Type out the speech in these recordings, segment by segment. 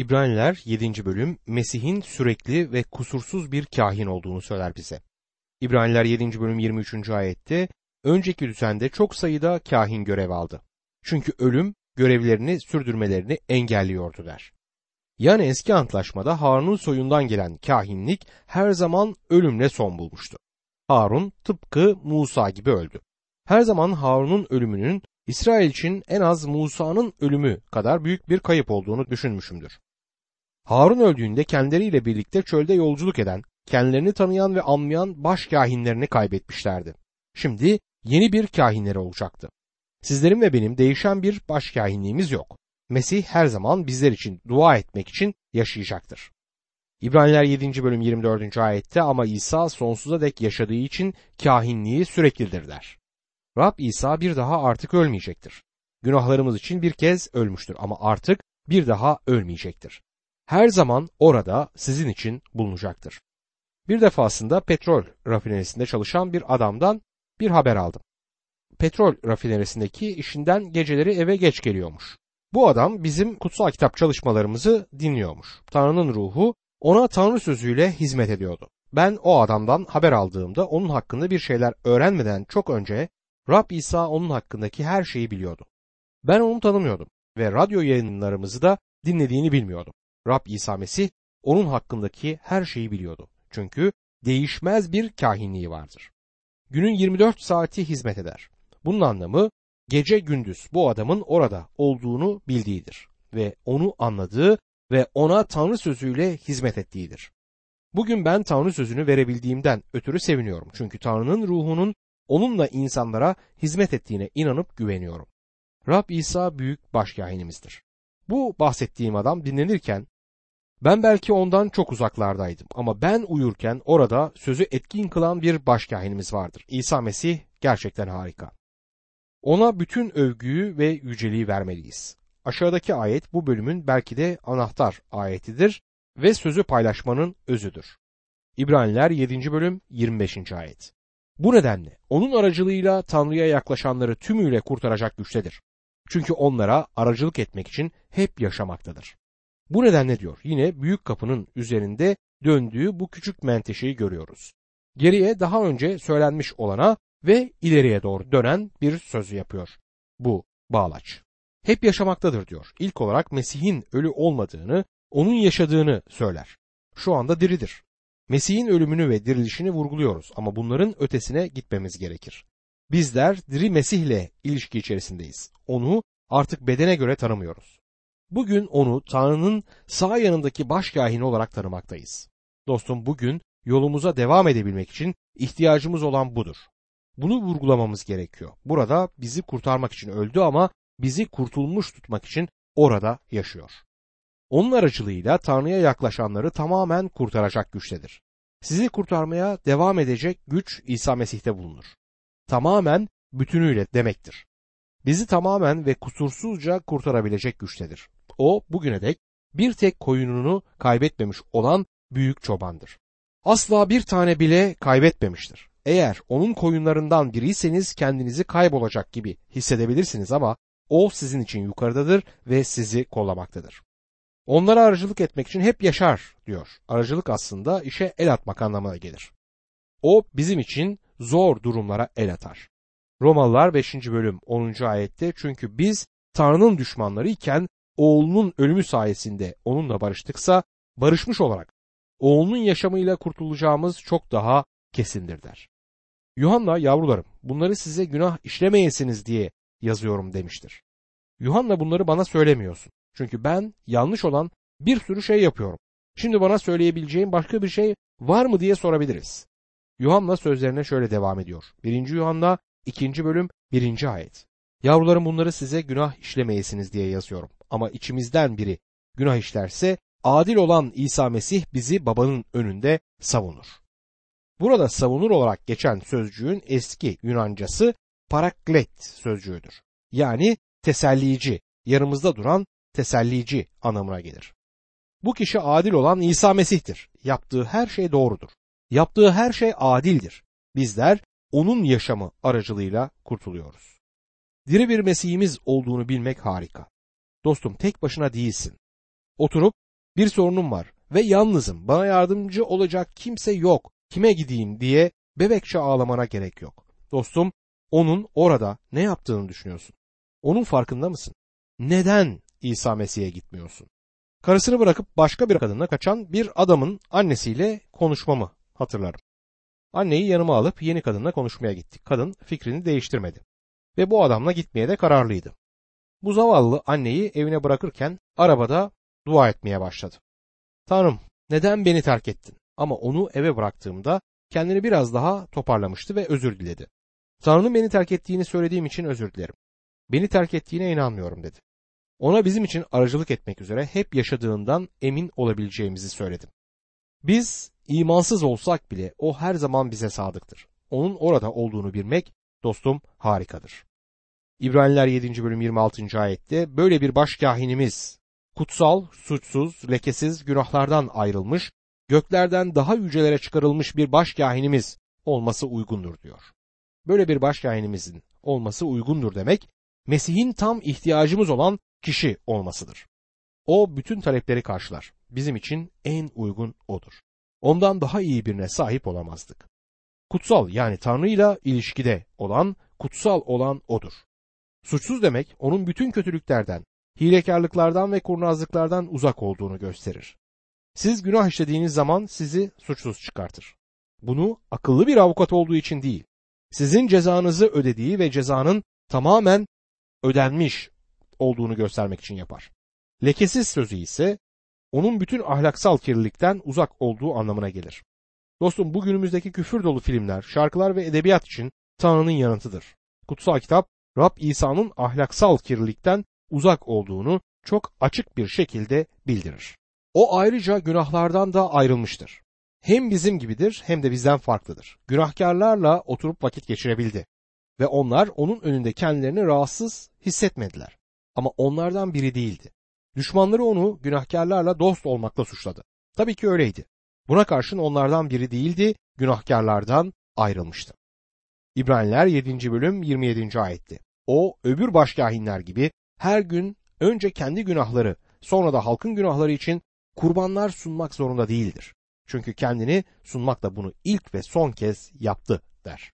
İbraniler 7. bölüm Mesih'in sürekli ve kusursuz bir kahin olduğunu söyler bize. İbraniler 7. bölüm 23. ayette önceki düzende çok sayıda kahin görev aldı. Çünkü ölüm görevlerini sürdürmelerini engelliyordu der. Yani eski antlaşmada Harun'un soyundan gelen kahinlik her zaman ölümle son bulmuştu. Harun tıpkı Musa gibi öldü. Her zaman Harun'un ölümünün İsrail için en az Musa'nın ölümü kadar büyük bir kayıp olduğunu düşünmüşümdür. Harun öldüğünde kendileriyle birlikte çölde yolculuk eden, kendilerini tanıyan ve anlayan baş kahinlerini kaybetmişlerdi. Şimdi yeni bir kahinleri olacaktı. Sizlerin ve benim değişen bir baş kahinliğimiz yok. Mesih her zaman bizler için dua etmek için yaşayacaktır. İbraniler 7. bölüm 24. ayette ama İsa sonsuza dek yaşadığı için kahinliği süreklidir der. Rab İsa bir daha artık ölmeyecektir. Günahlarımız için bir kez ölmüştür ama artık bir daha ölmeyecektir. Her zaman orada sizin için bulunacaktır. Bir defasında petrol rafinerisinde çalışan bir adamdan bir haber aldım. Petrol rafinerisindeki işinden geceleri eve geç geliyormuş. Bu adam bizim kutsal kitap çalışmalarımızı dinliyormuş. Tanrı'nın ruhu ona Tanrı sözüyle hizmet ediyordu. Ben o adamdan haber aldığımda onun hakkında bir şeyler öğrenmeden çok önce Rab İsa onun hakkındaki her şeyi biliyordu. Ben onu tanımıyordum ve radyo yayınlarımızı da dinlediğini bilmiyordum. Rab İsa Mesih onun hakkındaki her şeyi biliyordu. Çünkü değişmez bir kahinliği vardır. Günün 24 saati hizmet eder. Bunun anlamı gece gündüz bu adamın orada olduğunu bildiğidir ve onu anladığı ve ona Tanrı sözüyle hizmet ettiğidir. Bugün ben Tanrı sözünü verebildiğimden ötürü seviniyorum. Çünkü Tanrı'nın ruhunun onunla insanlara hizmet ettiğine inanıp güveniyorum. Rab İsa büyük başkahinimizdir. Bu bahsettiğim adam dinlenirken ben belki ondan çok uzaklardaydım ama ben uyurken orada sözü etkin kılan bir başkahinimiz vardır. İsa Mesih gerçekten harika. Ona bütün övgüyü ve yüceliği vermeliyiz. Aşağıdaki ayet bu bölümün belki de anahtar ayetidir ve sözü paylaşmanın özüdür. İbraniler 7. bölüm 25. ayet. Bu nedenle onun aracılığıyla Tanrı'ya yaklaşanları tümüyle kurtaracak güçtedir. Çünkü onlara aracılık etmek için hep yaşamaktadır. Bu nedenle diyor yine büyük kapının üzerinde döndüğü bu küçük menteşeyi görüyoruz. Geriye daha önce söylenmiş olana ve ileriye doğru dönen bir sözü yapıyor. Bu bağlaç. Hep yaşamaktadır diyor. İlk olarak Mesih'in ölü olmadığını, onun yaşadığını söyler. Şu anda diridir. Mesih'in ölümünü ve dirilişini vurguluyoruz ama bunların ötesine gitmemiz gerekir. Bizler diri Mesih'le ilişki içerisindeyiz. Onu artık bedene göre tanımıyoruz. Bugün onu Tanrı'nın sağ yanındaki başkahini olarak tanımaktayız. Dostum bugün yolumuza devam edebilmek için ihtiyacımız olan budur. Bunu vurgulamamız gerekiyor. Burada bizi kurtarmak için öldü ama bizi kurtulmuş tutmak için orada yaşıyor. Onun aracılığıyla Tanrı'ya yaklaşanları tamamen kurtaracak güçtedir. Sizi kurtarmaya devam edecek güç İsa Mesih'te bulunur. Tamamen bütünüyle demektir. Bizi tamamen ve kusursuzca kurtarabilecek güçtedir. O bugüne dek bir tek koyununu kaybetmemiş olan büyük çobandır. Asla bir tane bile kaybetmemiştir. Eğer onun koyunlarından biriyseniz kendinizi kaybolacak gibi hissedebilirsiniz ama o sizin için yukarıdadır ve sizi kollamaktadır. Onlara aracılık etmek için hep yaşar diyor. Aracılık aslında işe el atmak anlamına gelir. O bizim için zor durumlara el atar. Romalılar 5. bölüm 10. ayette çünkü biz Tanrı'nın düşmanları iken oğlunun ölümü sayesinde onunla barıştıksa barışmış olarak oğlunun yaşamıyla kurtulacağımız çok daha kesindir der. Yuhanna yavrularım bunları size günah işlemeyesiniz diye yazıyorum demiştir. Yuhanna bunları bana söylemiyorsun. Çünkü ben yanlış olan bir sürü şey yapıyorum. Şimdi bana söyleyebileceğin başka bir şey var mı diye sorabiliriz. Yuhanna sözlerine şöyle devam ediyor. 1. Yuhanna 2. bölüm 1. ayet. Yavrularım bunları size günah işlemeyesiniz diye yazıyorum. Ama içimizden biri günah işlerse adil olan İsa Mesih bizi babanın önünde savunur. Burada savunur olarak geçen sözcüğün eski Yunancası paraklet sözcüğüdür. Yani tesellici, yanımızda duran tesellici anlamına gelir. Bu kişi adil olan İsa Mesih'tir. Yaptığı her şey doğrudur. Yaptığı her şey adildir. Bizler onun yaşamı aracılığıyla kurtuluyoruz. Diri bir Mesih'imiz olduğunu bilmek harika. Dostum tek başına değilsin. Oturup Bir sorunum var ve yalnızım. Bana yardımcı olacak kimse yok. Kime gideyim diye bebekçe ağlamana gerek yok. Dostum, onun orada ne yaptığını düşünüyorsun. Onun farkında mısın? Neden İsa Mesih'e gitmiyorsun? Karısını bırakıp başka bir kadınla kaçan bir adamın annesiyle konuşmamı hatırlarım. Anneyi yanıma alıp yeni kadınla konuşmaya gittik. Kadın fikrini değiştirmedi. Ve bu adamla gitmeye de kararlıydı. Bu zavallı anneyi evine bırakırken arabada dua etmeye başladı. Tanrım neden beni terk ettin? Ama onu eve bıraktığımda kendini biraz daha toparlamıştı ve özür diledi. Tanrı'nın beni terk ettiğini söylediğim için özür dilerim. Beni terk ettiğine inanmıyorum dedi. Ona bizim için aracılık etmek üzere hep yaşadığından emin olabileceğimizi söyledim. Biz imansız olsak bile o her zaman bize sadıktır. Onun orada olduğunu bilmek dostum harikadır. İbraniler 7. bölüm 26. ayette böyle bir başkahinimiz kutsal, suçsuz, lekesiz günahlardan ayrılmış, göklerden daha yücelere çıkarılmış bir başkahinimiz olması uygundur diyor. Böyle bir başkahinimizin olması uygundur demek Mesih'in tam ihtiyacımız olan kişi olmasıdır. O bütün talepleri karşılar. Bizim için en uygun odur. Ondan daha iyi birine sahip olamazdık. Kutsal yani Tanrı ile ilişkide olan, kutsal olan odur. Suçsuz demek onun bütün kötülüklerden, hilekarlıklardan ve kurnazlıklardan uzak olduğunu gösterir. Siz günah işlediğiniz zaman sizi suçsuz çıkartır. Bunu akıllı bir avukat olduğu için değil, sizin cezanızı ödediği ve cezanın tamamen ödenmiş olduğunu göstermek için yapar. Lekesiz sözü ise onun bütün ahlaksal kirlilikten uzak olduğu anlamına gelir. Dostum bugünümüzdeki küfür dolu filmler, şarkılar ve edebiyat için Tanrı'nın yanıtıdır. Kutsal kitap Rab İsa'nın ahlaksal kirlilikten uzak olduğunu çok açık bir şekilde bildirir. O ayrıca günahlardan da ayrılmıştır. Hem bizim gibidir hem de bizden farklıdır. Günahkarlarla oturup vakit geçirebildi ve onlar onun önünde kendilerini rahatsız hissetmediler. Ama onlardan biri değildi. Düşmanları onu günahkarlarla dost olmakla suçladı. Tabii ki öyleydi. Buna karşın onlardan biri değildi, günahkarlardan ayrılmıştı. İbraniler 7. bölüm 27. ayetti. O öbür başkahinler gibi her gün önce kendi günahları sonra da halkın günahları için kurbanlar sunmak zorunda değildir. Çünkü kendini sunmakla bunu ilk ve son kez yaptı der.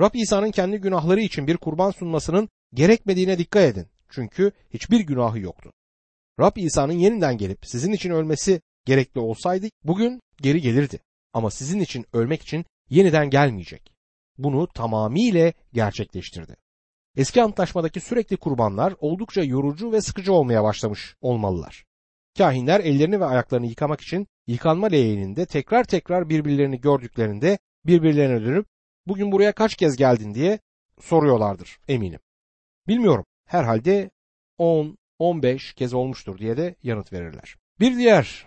Rab İsa'nın kendi günahları için bir kurban sunmasının gerekmediğine dikkat edin. Çünkü hiçbir günahı yoktu. Rab İsa'nın yeniden gelip sizin için ölmesi gerekli olsaydı bugün geri gelirdi. Ama sizin için ölmek için yeniden gelmeyecek. Bunu tamamıyla gerçekleştirdi. Eski antlaşmadaki sürekli kurbanlar oldukça yorucu ve sıkıcı olmaya başlamış olmalılar. Kahinler ellerini ve ayaklarını yıkamak için yıkanma leğeninde tekrar tekrar birbirlerini gördüklerinde birbirlerine dönüp bugün buraya kaç kez geldin diye soruyorlardır eminim. Bilmiyorum herhalde 10, 15 kez olmuştur diye de yanıt verirler. Bir diğer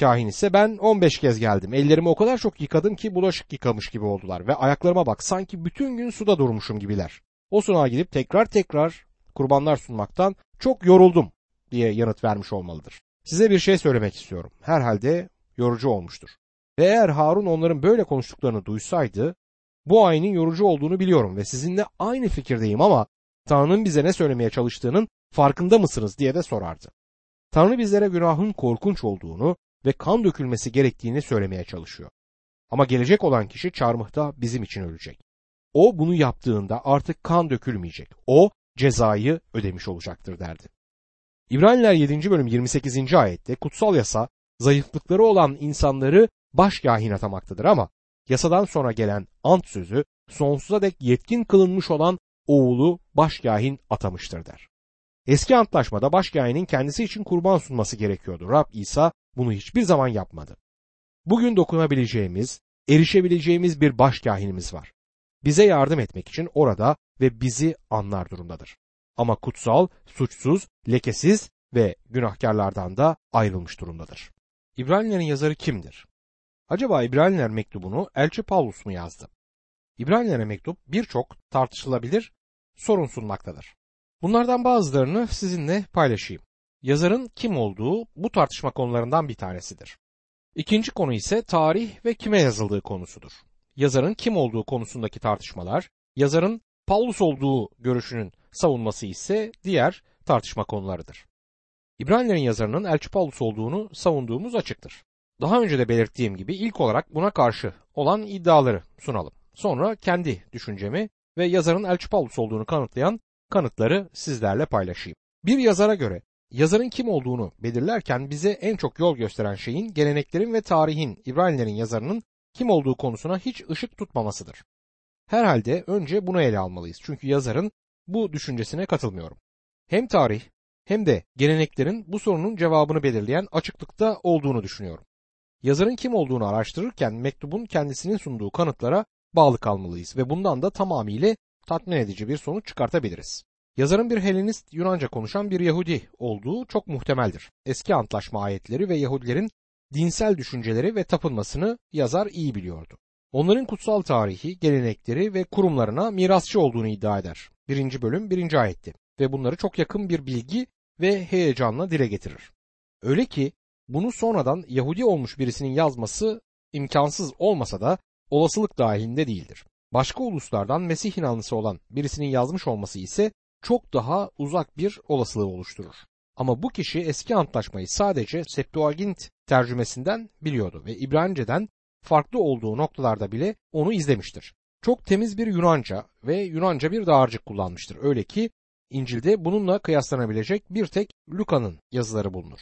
kahin ise ben 15 kez geldim. Ellerimi o kadar çok yıkadım ki bulaşık yıkamış gibi oldular ve ayaklarıma bak sanki bütün gün suda durmuşum gibiler. O sunağa gidip tekrar tekrar kurbanlar sunmaktan çok yoruldum diye yanıt vermiş olmalıdır. Size bir şey söylemek istiyorum. Herhalde yorucu olmuştur. Ve eğer Harun onların böyle konuştuklarını duysaydı bu ayinin yorucu olduğunu biliyorum ve sizinle aynı fikirdeyim ama Tanrı'nın bize ne söylemeye çalıştığının farkında mısınız diye de sorardı. Tanrı bizlere günahın korkunç olduğunu ve kan dökülmesi gerektiğini söylemeye çalışıyor. Ama gelecek olan kişi çarmıhta bizim için ölecek. O bunu yaptığında artık kan dökülmeyecek. O cezayı ödemiş olacaktır derdi. İbraniler 7. bölüm 28. ayette kutsal yasa zayıflıkları olan insanları başkahin atamaktadır ama yasadan sonra gelen ant sözü sonsuza dek yetkin kılınmış olan oğlu başkahin atamıştır der. Eski antlaşmada başkahinin kendisi için kurban sunması gerekiyordu. Rab İsa bunu hiçbir zaman yapmadı. Bugün dokunabileceğimiz, erişebileceğimiz bir başkahinimiz var. Bize yardım etmek için orada ve bizi anlar durumdadır. Ama kutsal, suçsuz, lekesiz ve günahkarlardan da ayrılmış durumdadır. İbranilerin yazarı kimdir? Acaba İbraniler mektubunu Elçi Paulus mu yazdı? İbranilere mektup birçok tartışılabilir sorun sunmaktadır. Bunlardan bazılarını sizinle paylaşayım. Yazarın kim olduğu bu tartışma konularından bir tanesidir. İkinci konu ise tarih ve kime yazıldığı konusudur. Yazarın kim olduğu konusundaki tartışmalar, yazarın Paulus olduğu görüşünün savunması ise diğer tartışma konularıdır. İbranilerin yazarının Elçi Paulus olduğunu savunduğumuz açıktır. Daha önce de belirttiğim gibi ilk olarak buna karşı olan iddiaları sunalım. Sonra kendi düşüncemi ve yazarın Elçi Paulus olduğunu kanıtlayan kanıtları sizlerle paylaşayım. Bir yazara göre yazarın kim olduğunu belirlerken bize en çok yol gösteren şeyin geleneklerin ve tarihin İbranilerin yazarının kim olduğu konusuna hiç ışık tutmamasıdır. Herhalde önce bunu ele almalıyız. Çünkü yazarın bu düşüncesine katılmıyorum. Hem tarih hem de geleneklerin bu sorunun cevabını belirleyen açıklıkta olduğunu düşünüyorum. Yazarın kim olduğunu araştırırken mektubun kendisinin sunduğu kanıtlara bağlı kalmalıyız ve bundan da tamamıyla tatmin edici bir sonuç çıkartabiliriz. Yazarın bir Helenist Yunanca konuşan bir Yahudi olduğu çok muhtemeldir. Eski antlaşma ayetleri ve Yahudilerin dinsel düşünceleri ve tapınmasını yazar iyi biliyordu. Onların kutsal tarihi, gelenekleri ve kurumlarına mirasçı olduğunu iddia eder. Birinci bölüm birinci ayetti ve bunları çok yakın bir bilgi ve heyecanla dile getirir. Öyle ki bunu sonradan Yahudi olmuş birisinin yazması imkansız olmasa da olasılık dahilinde değildir. Başka uluslardan Mesih inanlısı olan birisinin yazmış olması ise çok daha uzak bir olasılığı oluşturur. Ama bu kişi eski antlaşmayı sadece Septuagint tercümesinden biliyordu ve İbranice'den farklı olduğu noktalarda bile onu izlemiştir. Çok temiz bir Yunanca ve Yunanca bir dağarcık kullanmıştır. Öyle ki İncil'de bununla kıyaslanabilecek bir tek Luka'nın yazıları bulunur.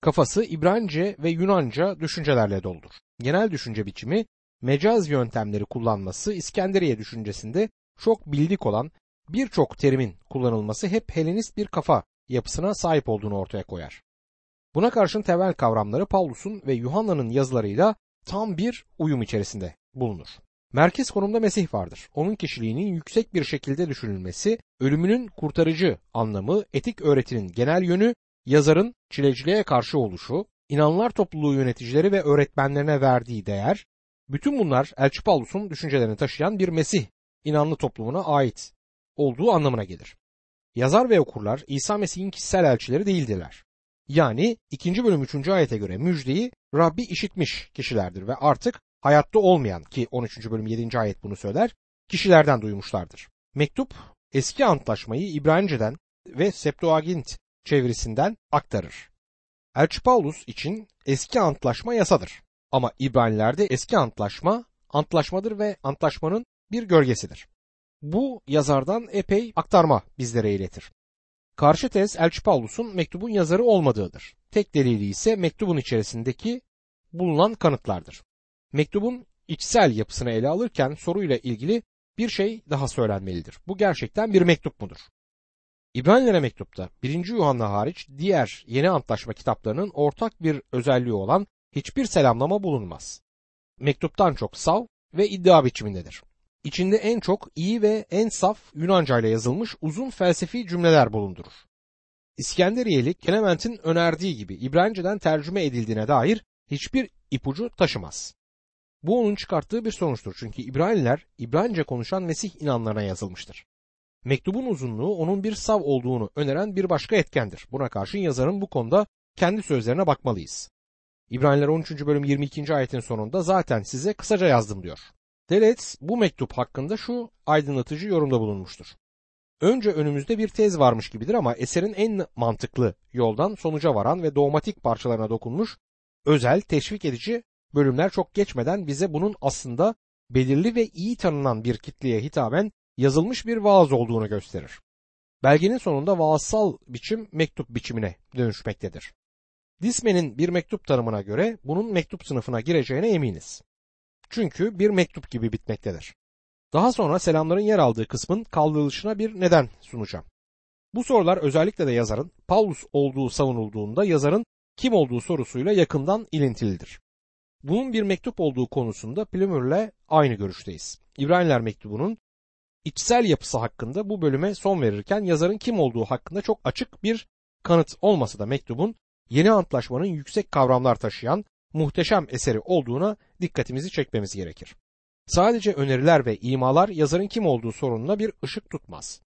Kafası İbranice ve Yunanca düşüncelerle doldur. Genel düşünce biçimi mecaz yöntemleri kullanması İskenderiye düşüncesinde çok bildik olan birçok terimin kullanılması hep Helenist bir kafa yapısına sahip olduğunu ortaya koyar. Buna karşın temel kavramları Paulus'un ve Yuhanna'nın yazılarıyla tam bir uyum içerisinde bulunur. Merkez konumda Mesih vardır. Onun kişiliğinin yüksek bir şekilde düşünülmesi, ölümünün kurtarıcı anlamı, etik öğretinin genel yönü, yazarın çileciliğe karşı oluşu, inanlar topluluğu yöneticileri ve öğretmenlerine verdiği değer, bütün bunlar Elçi Paulus'un düşüncelerini taşıyan bir Mesih inanlı toplumuna ait olduğu anlamına gelir. Yazar ve okurlar İsa Mesih'in kişisel elçileri değildiler. Yani 2. bölüm 3. ayete göre müjdeyi Rabbi işitmiş kişilerdir ve artık hayatta olmayan ki 13. bölüm 7. ayet bunu söyler kişilerden duymuşlardır. Mektup eski antlaşmayı İbranice'den ve Septuagint çevirisinden aktarır. Elçi Paulus için eski antlaşma yasadır. Ama İbranilerde eski antlaşma antlaşmadır ve antlaşmanın bir gölgesidir. Bu yazardan epey aktarma bizlere iletir. Karşı tez Elçi Paulus'un mektubun yazarı olmadığıdır. Tek delili ise mektubun içerisindeki bulunan kanıtlardır. Mektubun içsel yapısını ele alırken soruyla ilgili bir şey daha söylenmelidir. Bu gerçekten bir mektup mudur? İbranilere mektupta 1. Yuhanna hariç diğer yeni antlaşma kitaplarının ortak bir özelliği olan hiçbir selamlama bulunmaz. Mektuptan çok sav ve iddia biçimindedir. İçinde en çok iyi ve en saf Yunanca ile yazılmış uzun felsefi cümleler bulundurur. İskenderiyeli Clement'in önerdiği gibi İbraniceden tercüme edildiğine dair hiçbir ipucu taşımaz. Bu onun çıkarttığı bir sonuçtur çünkü İbraniler İbranice konuşan Mesih inanlarına yazılmıştır. Mektubun uzunluğu onun bir sav olduğunu öneren bir başka etkendir. Buna karşın yazarın bu konuda kendi sözlerine bakmalıyız. İbraniler 13. bölüm 22. ayetin sonunda zaten size kısaca yazdım diyor. Delet bu mektup hakkında şu aydınlatıcı yorumda bulunmuştur. Önce önümüzde bir tez varmış gibidir ama eserin en mantıklı yoldan sonuca varan ve dogmatik parçalarına dokunmuş özel, teşvik edici bölümler çok geçmeden bize bunun aslında belirli ve iyi tanınan bir kitleye hitaben yazılmış bir vaaz olduğunu gösterir. Belgenin sonunda vaazsal biçim mektup biçimine dönüşmektedir. Disme'nin bir mektup tanımına göre bunun mektup sınıfına gireceğine eminiz. Çünkü bir mektup gibi bitmektedir. Daha sonra selamların yer aldığı kısmın kaldırılışına bir neden sunacağım. Bu sorular özellikle de yazarın Paulus olduğu savunulduğunda yazarın kim olduğu sorusuyla yakından ilintilidir. Bunun bir mektup olduğu konusunda Plümür'le aynı görüşteyiz. İbraniler mektubunun içsel yapısı hakkında bu bölüme son verirken yazarın kim olduğu hakkında çok açık bir kanıt olmasa da mektubun yeni antlaşmanın yüksek kavramlar taşıyan muhteşem eseri olduğuna dikkatimizi çekmemiz gerekir. Sadece öneriler ve imalar yazarın kim olduğu sorununa bir ışık tutmaz.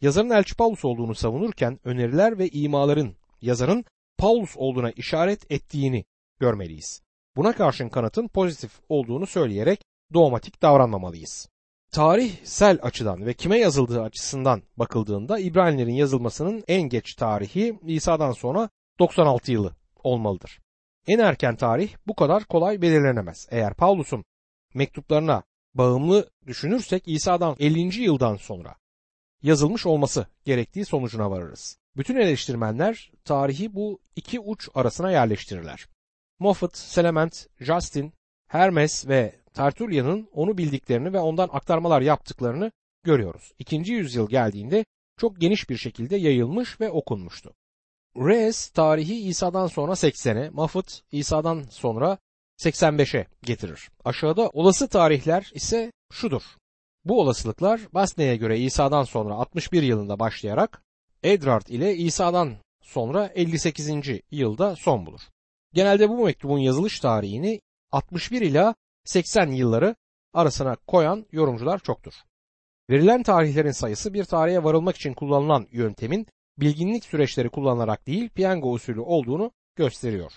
Yazarın Elçi Paulus olduğunu savunurken öneriler ve imaların yazarın Paulus olduğuna işaret ettiğini görmeliyiz. Buna karşın kanıtın pozitif olduğunu söyleyerek dogmatik davranmamalıyız. Tarihsel açıdan ve kime yazıldığı açısından bakıldığında İbranilerin yazılmasının en geç tarihi İsa'dan sonra 96 yılı olmalıdır. En erken tarih bu kadar kolay belirlenemez. Eğer Paulus'un mektuplarına bağımlı düşünürsek İsa'dan 50. yıldan sonra yazılmış olması gerektiği sonucuna varırız. Bütün eleştirmenler tarihi bu iki uç arasına yerleştirirler. Moffat, Selement, Justin, Hermes ve Tertullian'ın onu bildiklerini ve ondan aktarmalar yaptıklarını görüyoruz. İkinci yüzyıl geldiğinde çok geniş bir şekilde yayılmış ve okunmuştu. Reyes tarihi İsa'dan sonra 80'e, Moffat İsa'dan sonra 85'e getirir. Aşağıda olası tarihler ise şudur. Bu olasılıklar Basne'ye göre İsa'dan sonra 61 yılında başlayarak Edrart ile İsa'dan sonra 58. yılda son bulur. Genelde bu mektubun yazılış tarihini 61 ila 80 yılları arasına koyan yorumcular çoktur. Verilen tarihlerin sayısı bir tarihe varılmak için kullanılan yöntemin bilginlik süreçleri kullanılarak değil piyango usulü olduğunu gösteriyor.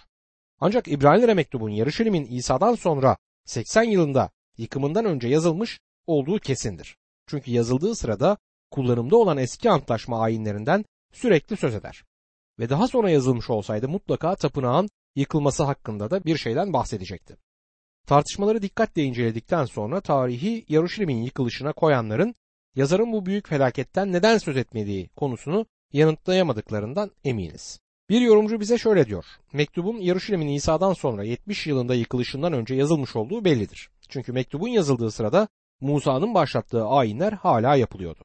Ancak İbranilere mektubun Yarışilim'in İsa'dan sonra 80 yılında yıkımından önce yazılmış olduğu kesindir. Çünkü yazıldığı sırada kullanımda olan eski antlaşma ayinlerinden sürekli söz eder. Ve daha sonra yazılmış olsaydı mutlaka tapınağın yıkılması hakkında da bir şeyden bahsedecekti. Tartışmaları dikkatle inceledikten sonra tarihi Yaruşilim'in yıkılışına koyanların yazarın bu büyük felaketten neden söz etmediği konusunu yanıtlayamadıklarından eminiz. Bir yorumcu bize şöyle diyor. Mektubun Yaruşilim'in İsa'dan sonra 70 yılında yıkılışından önce yazılmış olduğu bellidir. Çünkü mektubun yazıldığı sırada Musa'nın başlattığı ayinler hala yapılıyordu.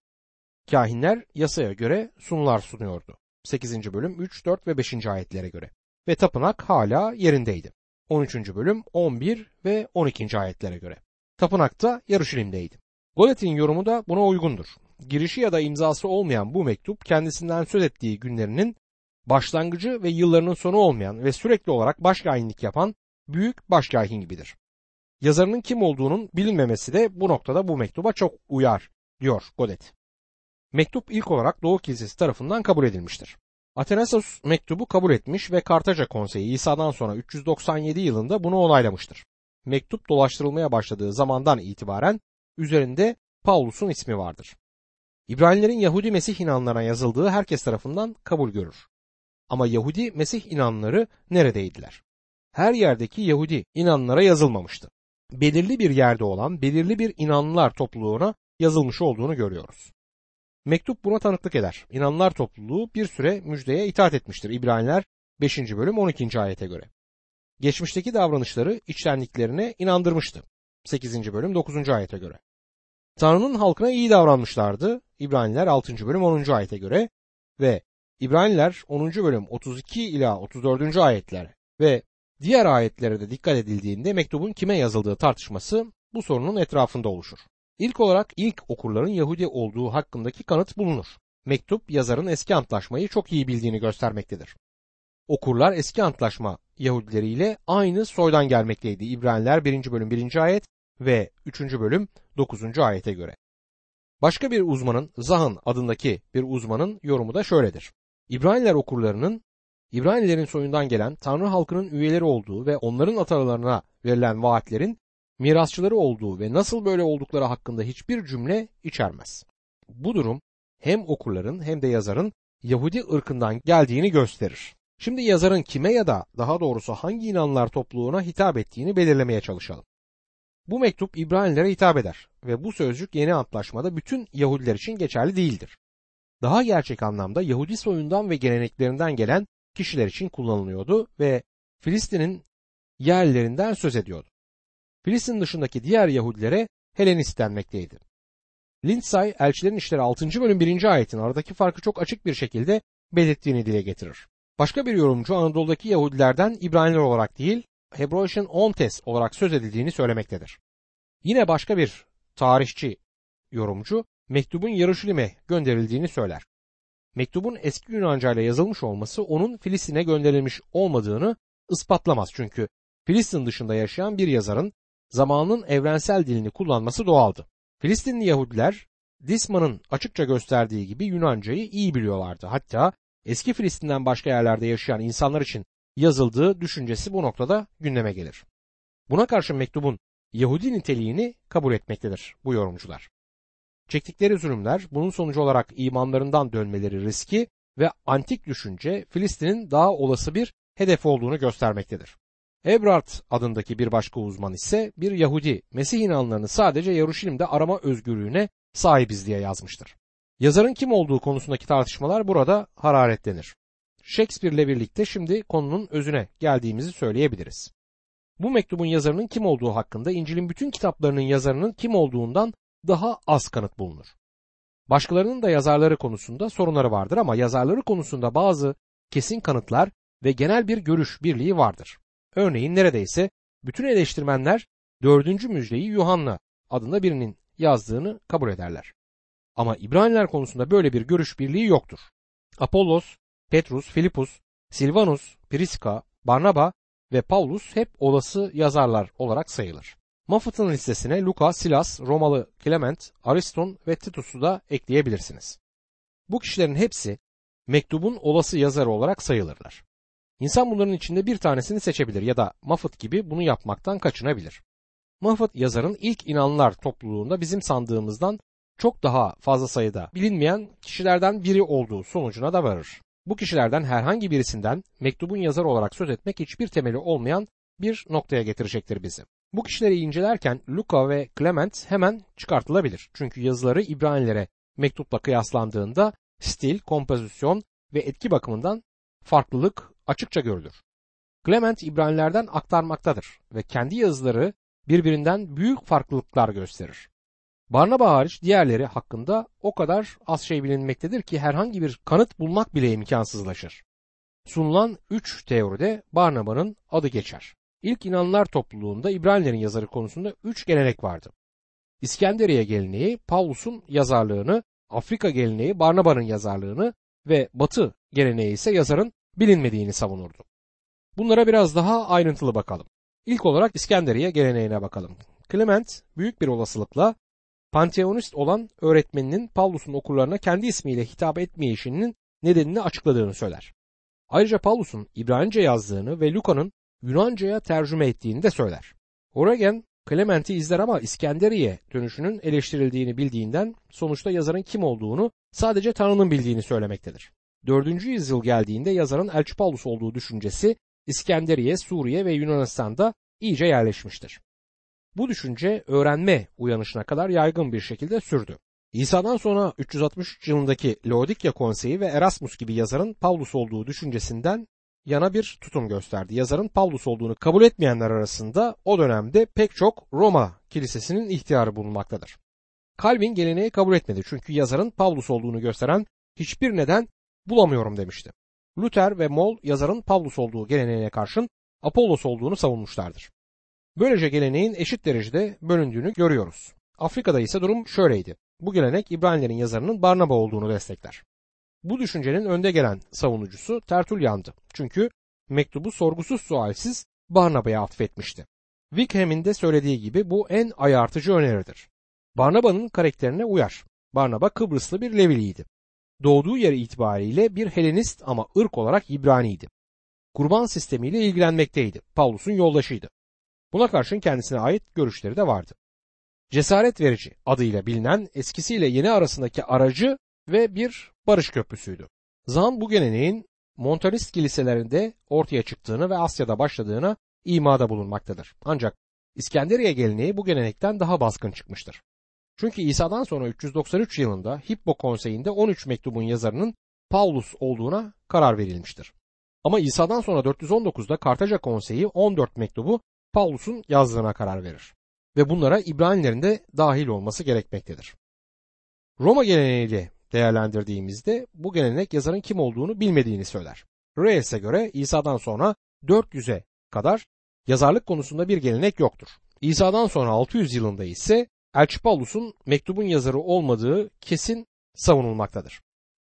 Kahinler yasaya göre sunular sunuyordu. 8. bölüm 3, 4 ve 5. ayetlere göre. Ve tapınak hala yerindeydi. 13. bölüm 11 ve 12. ayetlere göre. Tapınakta Yarışilim'deydi. Golet'in yorumu da buna uygundur. Girişi ya da imzası olmayan bu mektup kendisinden söz ettiği günlerinin başlangıcı ve yıllarının sonu olmayan ve sürekli olarak başkahinlik yapan büyük başkahin gibidir. Yazarının kim olduğunun bilinmemesi de bu noktada bu mektuba çok uyar diyor Godet. Mektup ilk olarak Doğu Kilisesi tarafından kabul edilmiştir. Atenasos mektubu kabul etmiş ve Kartaca Konseyi İsa'dan sonra 397 yılında bunu onaylamıştır. Mektup dolaştırılmaya başladığı zamandan itibaren üzerinde Paulus'un ismi vardır. İbranilerin Yahudi Mesih inanlarına yazıldığı herkes tarafından kabul görür. Ama Yahudi Mesih inanları neredeydiler? Her yerdeki Yahudi inanlara yazılmamıştı. Belirli bir yerde olan belirli bir inanlılar topluluğuna yazılmış olduğunu görüyoruz. Mektup buna tanıklık eder. İnanlar topluluğu bir süre müjdeye itaat etmiştir. İbraniler 5. bölüm 12. ayete göre. Geçmişteki davranışları içtenliklerine inandırmıştı. 8. bölüm 9. ayete göre. Tanrı'nın halkına iyi davranmışlardı. İbraniler 6. bölüm 10. ayete göre ve İbraniler 10. bölüm 32 ila 34. ayetler ve diğer ayetlere de dikkat edildiğinde mektubun kime yazıldığı tartışması bu sorunun etrafında oluşur. İlk olarak ilk okurların Yahudi olduğu hakkındaki kanıt bulunur. Mektup yazarın eski antlaşmayı çok iyi bildiğini göstermektedir. Okurlar eski antlaşma Yahudileriyle aynı soydan gelmekteydi. İbraniler 1. bölüm 1. ayet ve 3. bölüm 9. ayete göre. Başka bir uzmanın Zahan adındaki bir uzmanın yorumu da şöyledir. İbraniler okurlarının İbranilerin soyundan gelen Tanrı halkının üyeleri olduğu ve onların atalarına verilen vaatlerin mirasçıları olduğu ve nasıl böyle oldukları hakkında hiçbir cümle içermez. Bu durum hem okurların hem de yazarın Yahudi ırkından geldiğini gösterir. Şimdi yazarın kime ya da daha doğrusu hangi inanlar topluluğuna hitap ettiğini belirlemeye çalışalım. Bu mektup İbranilere hitap eder ve bu sözcük yeni antlaşmada bütün Yahudiler için geçerli değildir. Daha gerçek anlamda Yahudi soyundan ve geleneklerinden gelen kişiler için kullanılıyordu ve Filistin'in yerlerinden söz ediyordu. Filistin dışındaki diğer Yahudilere Helenist denmekteydi. Lindsay Elçilerin İşleri 6. bölüm 1. ayetin aradaki farkı çok açık bir şekilde belirttiğini dile getirir. Başka bir yorumcu Anadolu'daki Yahudilerden İbraniler olarak değil, Hebroişin Ontes olarak söz edildiğini söylemektedir. Yine başka bir tarihçi yorumcu mektubun Yarışilim'e gönderildiğini söyler. Mektubun eski Yunanca ile yazılmış olması onun Filistin'e gönderilmiş olmadığını ispatlamaz çünkü Filistin dışında yaşayan bir yazarın zamanın evrensel dilini kullanması doğaldı. Filistinli Yahudiler Disman'ın açıkça gösterdiği gibi Yunancayı iyi biliyorlardı. Hatta eski Filistin'den başka yerlerde yaşayan insanlar için yazıldığı düşüncesi bu noktada gündeme gelir. Buna karşı mektubun Yahudi niteliğini kabul etmektedir bu yorumcular. Çektikleri zulümler bunun sonucu olarak imanlarından dönmeleri riski ve antik düşünce Filistin'in daha olası bir hedef olduğunu göstermektedir. Ebrard adındaki bir başka uzman ise bir Yahudi Mesih inanlarını sadece Yaruşilim'de arama özgürlüğüne sahibiz diye yazmıştır. Yazarın kim olduğu konusundaki tartışmalar burada hararetlenir. Shakespeare ile birlikte şimdi konunun özüne geldiğimizi söyleyebiliriz. Bu mektubun yazarının kim olduğu hakkında İncil'in bütün kitaplarının yazarının kim olduğundan daha az kanıt bulunur. Başkalarının da yazarları konusunda sorunları vardır ama yazarları konusunda bazı kesin kanıtlar ve genel bir görüş birliği vardır. Örneğin neredeyse bütün eleştirmenler dördüncü müjdeyi Yuhanna adında birinin yazdığını kabul ederler. Ama İbraniler konusunda böyle bir görüş birliği yoktur. Apollos, Petrus, Filipus, Silvanus, Priska, Barnaba ve Paulus hep olası yazarlar olarak sayılır. Moffat'ın listesine Luka, Silas, Romalı Clement, Ariston ve Titus'u da ekleyebilirsiniz. Bu kişilerin hepsi mektubun olası yazarı olarak sayılırlar. İnsan bunların içinde bir tanesini seçebilir ya da Moffat gibi bunu yapmaktan kaçınabilir. Moffat yazarın ilk inanlar topluluğunda bizim sandığımızdan çok daha fazla sayıda bilinmeyen kişilerden biri olduğu sonucuna da varır. Bu kişilerden herhangi birisinden mektubun yazarı olarak söz etmek hiçbir temeli olmayan bir noktaya getirecektir bizi. Bu kişileri incelerken Luka ve Clement hemen çıkartılabilir. Çünkü yazıları İbranilere mektupla kıyaslandığında stil, kompozisyon ve etki bakımından farklılık açıkça görülür. Clement İbranilerden aktarmaktadır ve kendi yazıları birbirinden büyük farklılıklar gösterir. Barnaba hariç diğerleri hakkında o kadar az şey bilinmektedir ki herhangi bir kanıt bulmak bile imkansızlaşır. Sunulan üç teoride Barnaba'nın adı geçer. İlk inanlar topluluğunda İbranilerin yazarı konusunda üç gelenek vardı. İskenderiye geleneği Pavlus'un yazarlığını, Afrika geleneği Barnaba'nın yazarlığını ve Batı geleneği ise yazarın bilinmediğini savunurdu. Bunlara biraz daha ayrıntılı bakalım. İlk olarak İskenderiye geleneğine bakalım. Clement büyük bir olasılıkla Panteonist olan öğretmeninin Pavlus'un okurlarına kendi ismiyle hitap etmeyişinin nedenini açıkladığını söyler. Ayrıca Pavlus'un İbranice yazdığını ve Luka'nın Yunanca'ya tercüme ettiğini de söyler. Origen Clement'i izler ama İskenderiye dönüşünün eleştirildiğini bildiğinden sonuçta yazarın kim olduğunu sadece Tanrı'nın bildiğini söylemektedir. 4. yüzyıl geldiğinde yazarın Elçi Paulus olduğu düşüncesi İskenderiye, Suriye ve Yunanistan'da iyice yerleşmiştir. Bu düşünce öğrenme uyanışına kadar yaygın bir şekilde sürdü. İsa'dan sonra 363 yılındaki Laodikya Konseyi ve Erasmus gibi yazarın Paulus olduğu düşüncesinden yana bir tutum gösterdi. Yazarın Paulus olduğunu kabul etmeyenler arasında o dönemde pek çok Roma kilisesinin ihtiyarı bulunmaktadır. Calvin geleneği kabul etmedi çünkü yazarın Paulus olduğunu gösteren hiçbir neden bulamıyorum demişti. Luther ve Moll yazarın Paulus olduğu geleneğine karşın Apollos olduğunu savunmuşlardır. Böylece geleneğin eşit derecede bölündüğünü görüyoruz. Afrika'da ise durum şöyleydi. Bu gelenek İbranilerin yazarının Barnaba olduğunu destekler. Bu düşüncenin önde gelen savunucusu Tertullian'dı. Çünkü mektubu sorgusuz sualsiz Barnaba'ya atfetmişti. Wickham'in de söylediği gibi bu en ayartıcı öneridir. Barnaba'nın karakterine uyar. Barnaba Kıbrıslı bir Leviliydi. Doğduğu yer itibariyle bir Helenist ama ırk olarak İbraniydi. Kurban sistemiyle ilgilenmekteydi. Paulus'un yoldaşıydı. Buna karşın kendisine ait görüşleri de vardı. Cesaret verici adıyla bilinen eskisiyle yeni arasındaki aracı ve bir barış köprüsüydü. Zan bu geleneğin Montanist kiliselerinde ortaya çıktığını ve Asya'da başladığına imada bulunmaktadır. Ancak İskenderiye geleneği bu gelenekten daha baskın çıkmıştır. Çünkü İsa'dan sonra 393 yılında Hippo konseyinde 13 mektubun yazarının Paulus olduğuna karar verilmiştir. Ama İsa'dan sonra 419'da Kartaca konseyi 14 mektubu Paulus'un yazdığına karar verir ve bunlara İbranilerin de dahil olması gerekmektedir. Roma geleneğiyle değerlendirdiğimizde bu gelenek yazarın kim olduğunu bilmediğini söyler. Reyes'e göre İsa'dan sonra 400'e kadar yazarlık konusunda bir gelenek yoktur. İsa'dan sonra 600 yılında ise Elçi Paulus'un mektubun yazarı olmadığı kesin savunulmaktadır.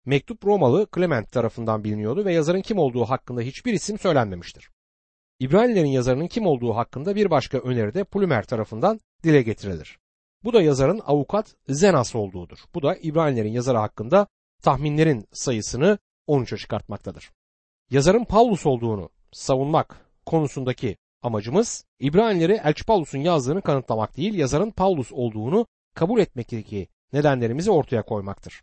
Mektup Romalı Clement tarafından biliniyordu ve yazarın kim olduğu hakkında hiçbir isim söylenmemiştir. İbranilerin yazarının kim olduğu hakkında bir başka öneri de Plumer tarafından dile getirilir. Bu da yazarın avukat Zenas olduğudur. Bu da İbranilerin yazarı hakkında tahminlerin sayısını 13'e çıkartmaktadır. Yazarın Paulus olduğunu savunmak konusundaki amacımız İbranileri Elçi Paulus'un yazdığını kanıtlamak değil, yazarın Paulus olduğunu kabul etmekteki nedenlerimizi ortaya koymaktır.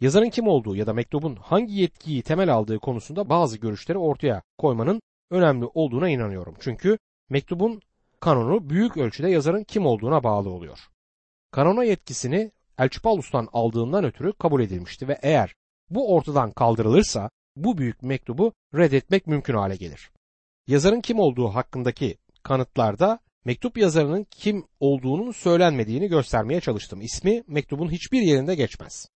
Yazarın kim olduğu ya da mektubun hangi yetkiyi temel aldığı konusunda bazı görüşleri ortaya koymanın önemli olduğuna inanıyorum. Çünkü mektubun kanonu büyük ölçüde yazarın kim olduğuna bağlı oluyor. Kanona yetkisini Elçi Paulus'tan aldığından ötürü kabul edilmişti ve eğer bu ortadan kaldırılırsa bu büyük mektubu reddetmek mümkün hale gelir. Yazarın kim olduğu hakkındaki kanıtlarda mektup yazarının kim olduğunun söylenmediğini göstermeye çalıştım. İsmi mektubun hiçbir yerinde geçmez.